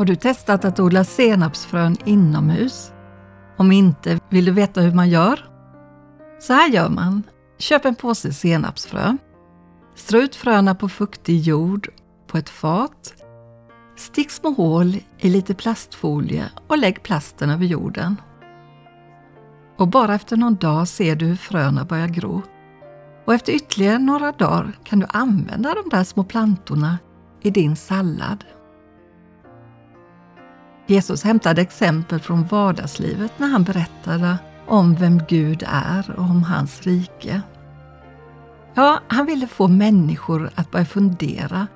Har du testat att odla senapsfrön inomhus? Om inte, vill du veta hur man gör? Så här gör man. Köp en påse senapsfrö. Strö ut fröna på fuktig jord på ett fat. Stick små hål i lite plastfolie och lägg plasten över jorden. Och bara efter någon dag ser du hur fröna börjar gro. Och efter ytterligare några dagar kan du använda de där små plantorna i din sallad. Jesus hämtade exempel från vardagslivet när han berättade om vem Gud är och om hans rike. Ja, han ville få människor att börja fundera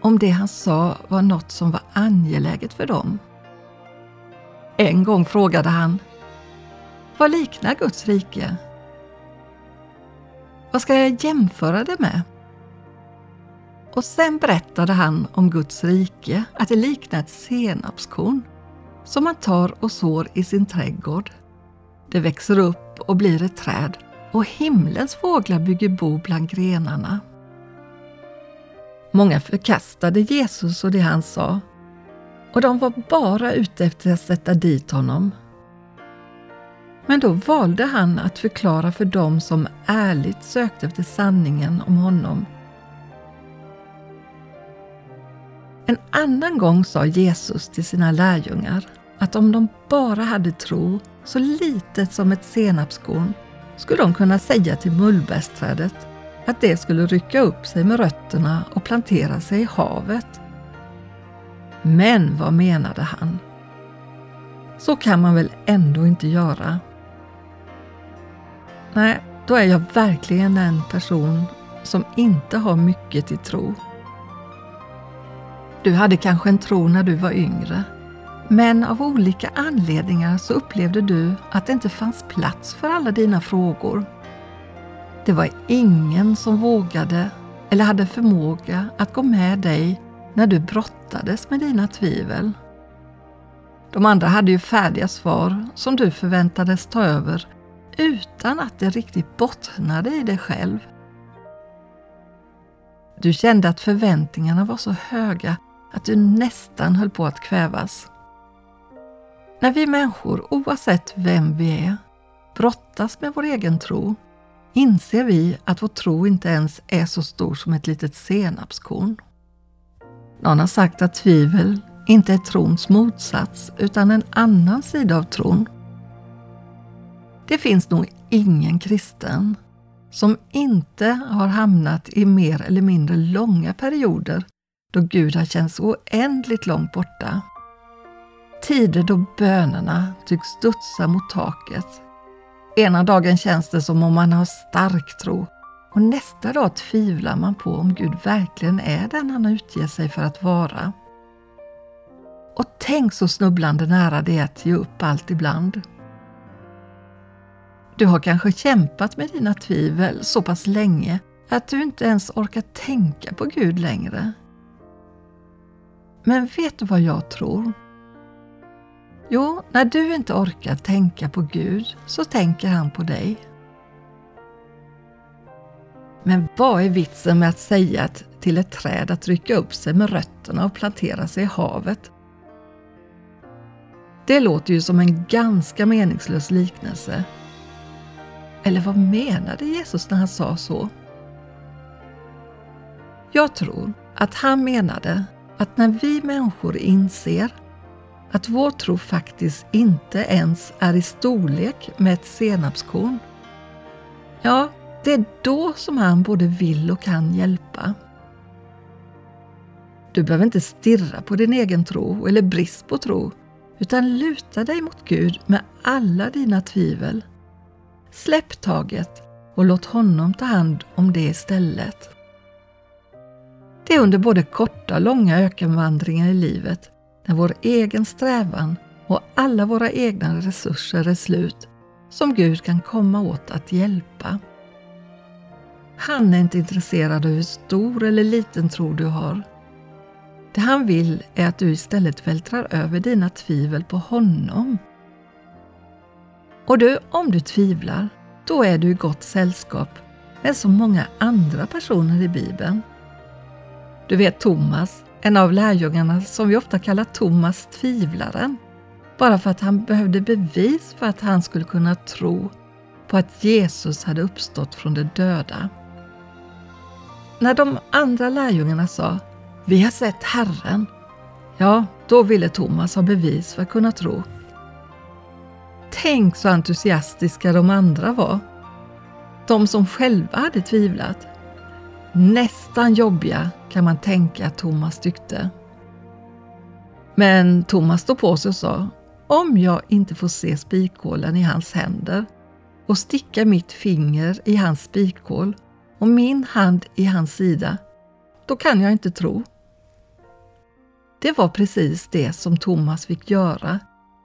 om det han sa var något som var angeläget för dem. En gång frågade han Vad liknar Guds rike? Vad ska jag jämföra det med? Och sen berättade han om Guds rike, att det liknar ett senapskorn som man tar och sår i sin trädgård. Det växer upp och blir ett träd och himlens fåglar bygger bo bland grenarna. Många förkastade Jesus och det han sa och de var bara ute efter att sätta dit honom. Men då valde han att förklara för dem som ärligt sökte efter sanningen om honom. En annan gång sa Jesus till sina lärjungar att om de bara hade tro, så litet som ett senapskorn, skulle de kunna säga till mullbärsträdet att det skulle rycka upp sig med rötterna och plantera sig i havet. Men vad menade han? Så kan man väl ändå inte göra? Nej, då är jag verkligen en person som inte har mycket till tro. Du hade kanske en tro när du var yngre men av olika anledningar så upplevde du att det inte fanns plats för alla dina frågor. Det var ingen som vågade eller hade förmåga att gå med dig när du brottades med dina tvivel. De andra hade ju färdiga svar som du förväntades ta över utan att det riktigt bottnade i dig själv. Du kände att förväntningarna var så höga att du nästan höll på att kvävas. När vi människor, oavsett vem vi är, brottas med vår egen tro inser vi att vår tro inte ens är så stor som ett litet senapskorn. Någon har sagt att tvivel inte är trons motsats utan en annan sida av tron. Det finns nog ingen kristen som inte har hamnat i mer eller mindre långa perioder då Gud har känts oändligt långt borta Tider då bönerna tycks studsa mot taket. Ena dagen känns det som om man har stark tro och nästa dag tvivlar man på om Gud verkligen är den han utger sig för att vara. Och tänk så snubblande nära det är att ge upp allt ibland. Du har kanske kämpat med dina tvivel så pass länge att du inte ens orkar tänka på Gud längre. Men vet du vad jag tror? Jo, när du inte orkar tänka på Gud så tänker han på dig. Men vad är vitsen med att säga till ett träd att rycka upp sig med rötterna och plantera sig i havet? Det låter ju som en ganska meningslös liknelse. Eller vad menade Jesus när han sa så? Jag tror att han menade att när vi människor inser att vår tro faktiskt inte ens är i storlek med ett senapskorn, ja, det är då som han både vill och kan hjälpa. Du behöver inte stirra på din egen tro eller brist på tro, utan luta dig mot Gud med alla dina tvivel. Släpp taget och låt honom ta hand om det istället. Det är under både korta och långa ökenvandringar i livet när vår egen strävan och alla våra egna resurser är slut som Gud kan komma åt att hjälpa. Han är inte intresserad av hur stor eller liten tro du har. Det han vill är att du istället vältrar över dina tvivel på honom. Och du, om du tvivlar, då är du i gott sällskap med så många andra personer i Bibeln. Du vet Thomas en av lärjungarna som vi ofta kallar Thomas tvivlaren, bara för att han behövde bevis för att han skulle kunna tro på att Jesus hade uppstått från de döda. När de andra lärjungarna sa ”Vi har sett Herren”, ja, då ville Thomas ha bevis för att kunna tro. Tänk så entusiastiska de andra var. De som själva hade tvivlat. Nästan jobbiga kan man tänka att Thomas tyckte. Men Thomas stod på sig och sa, om jag inte får se spikhålen i hans händer och sticka mitt finger i hans spikhål och min hand i hans sida, då kan jag inte tro. Det var precis det som Thomas fick göra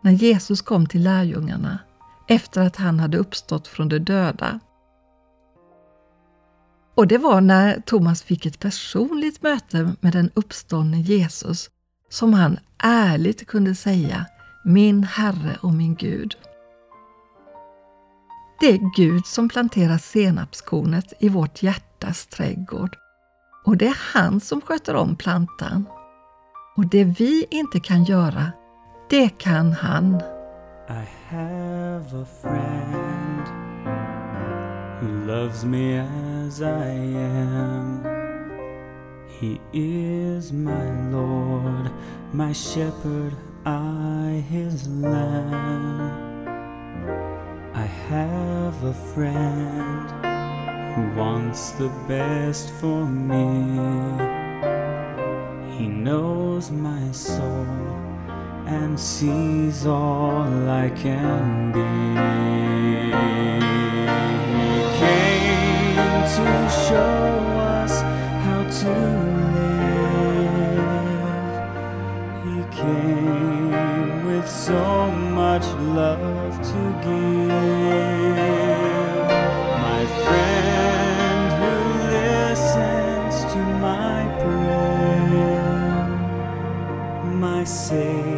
när Jesus kom till lärjungarna efter att han hade uppstått från de döda. Och det var när Thomas fick ett personligt möte med den uppståndne Jesus som han ärligt kunde säga Min Herre och min Gud. Det är Gud som planterar senapskornet i vårt hjärtas trädgård och det är han som sköter om plantan. Och det vi inte kan göra, det kan han. Who loves me as I am. He is my Lord, my shepherd, I his lamb. I have a friend who wants the best for me. He knows my soul and sees all I can be. He came to show us how to live. He came with so much love to give. My friend who listens to my prayer my Savior,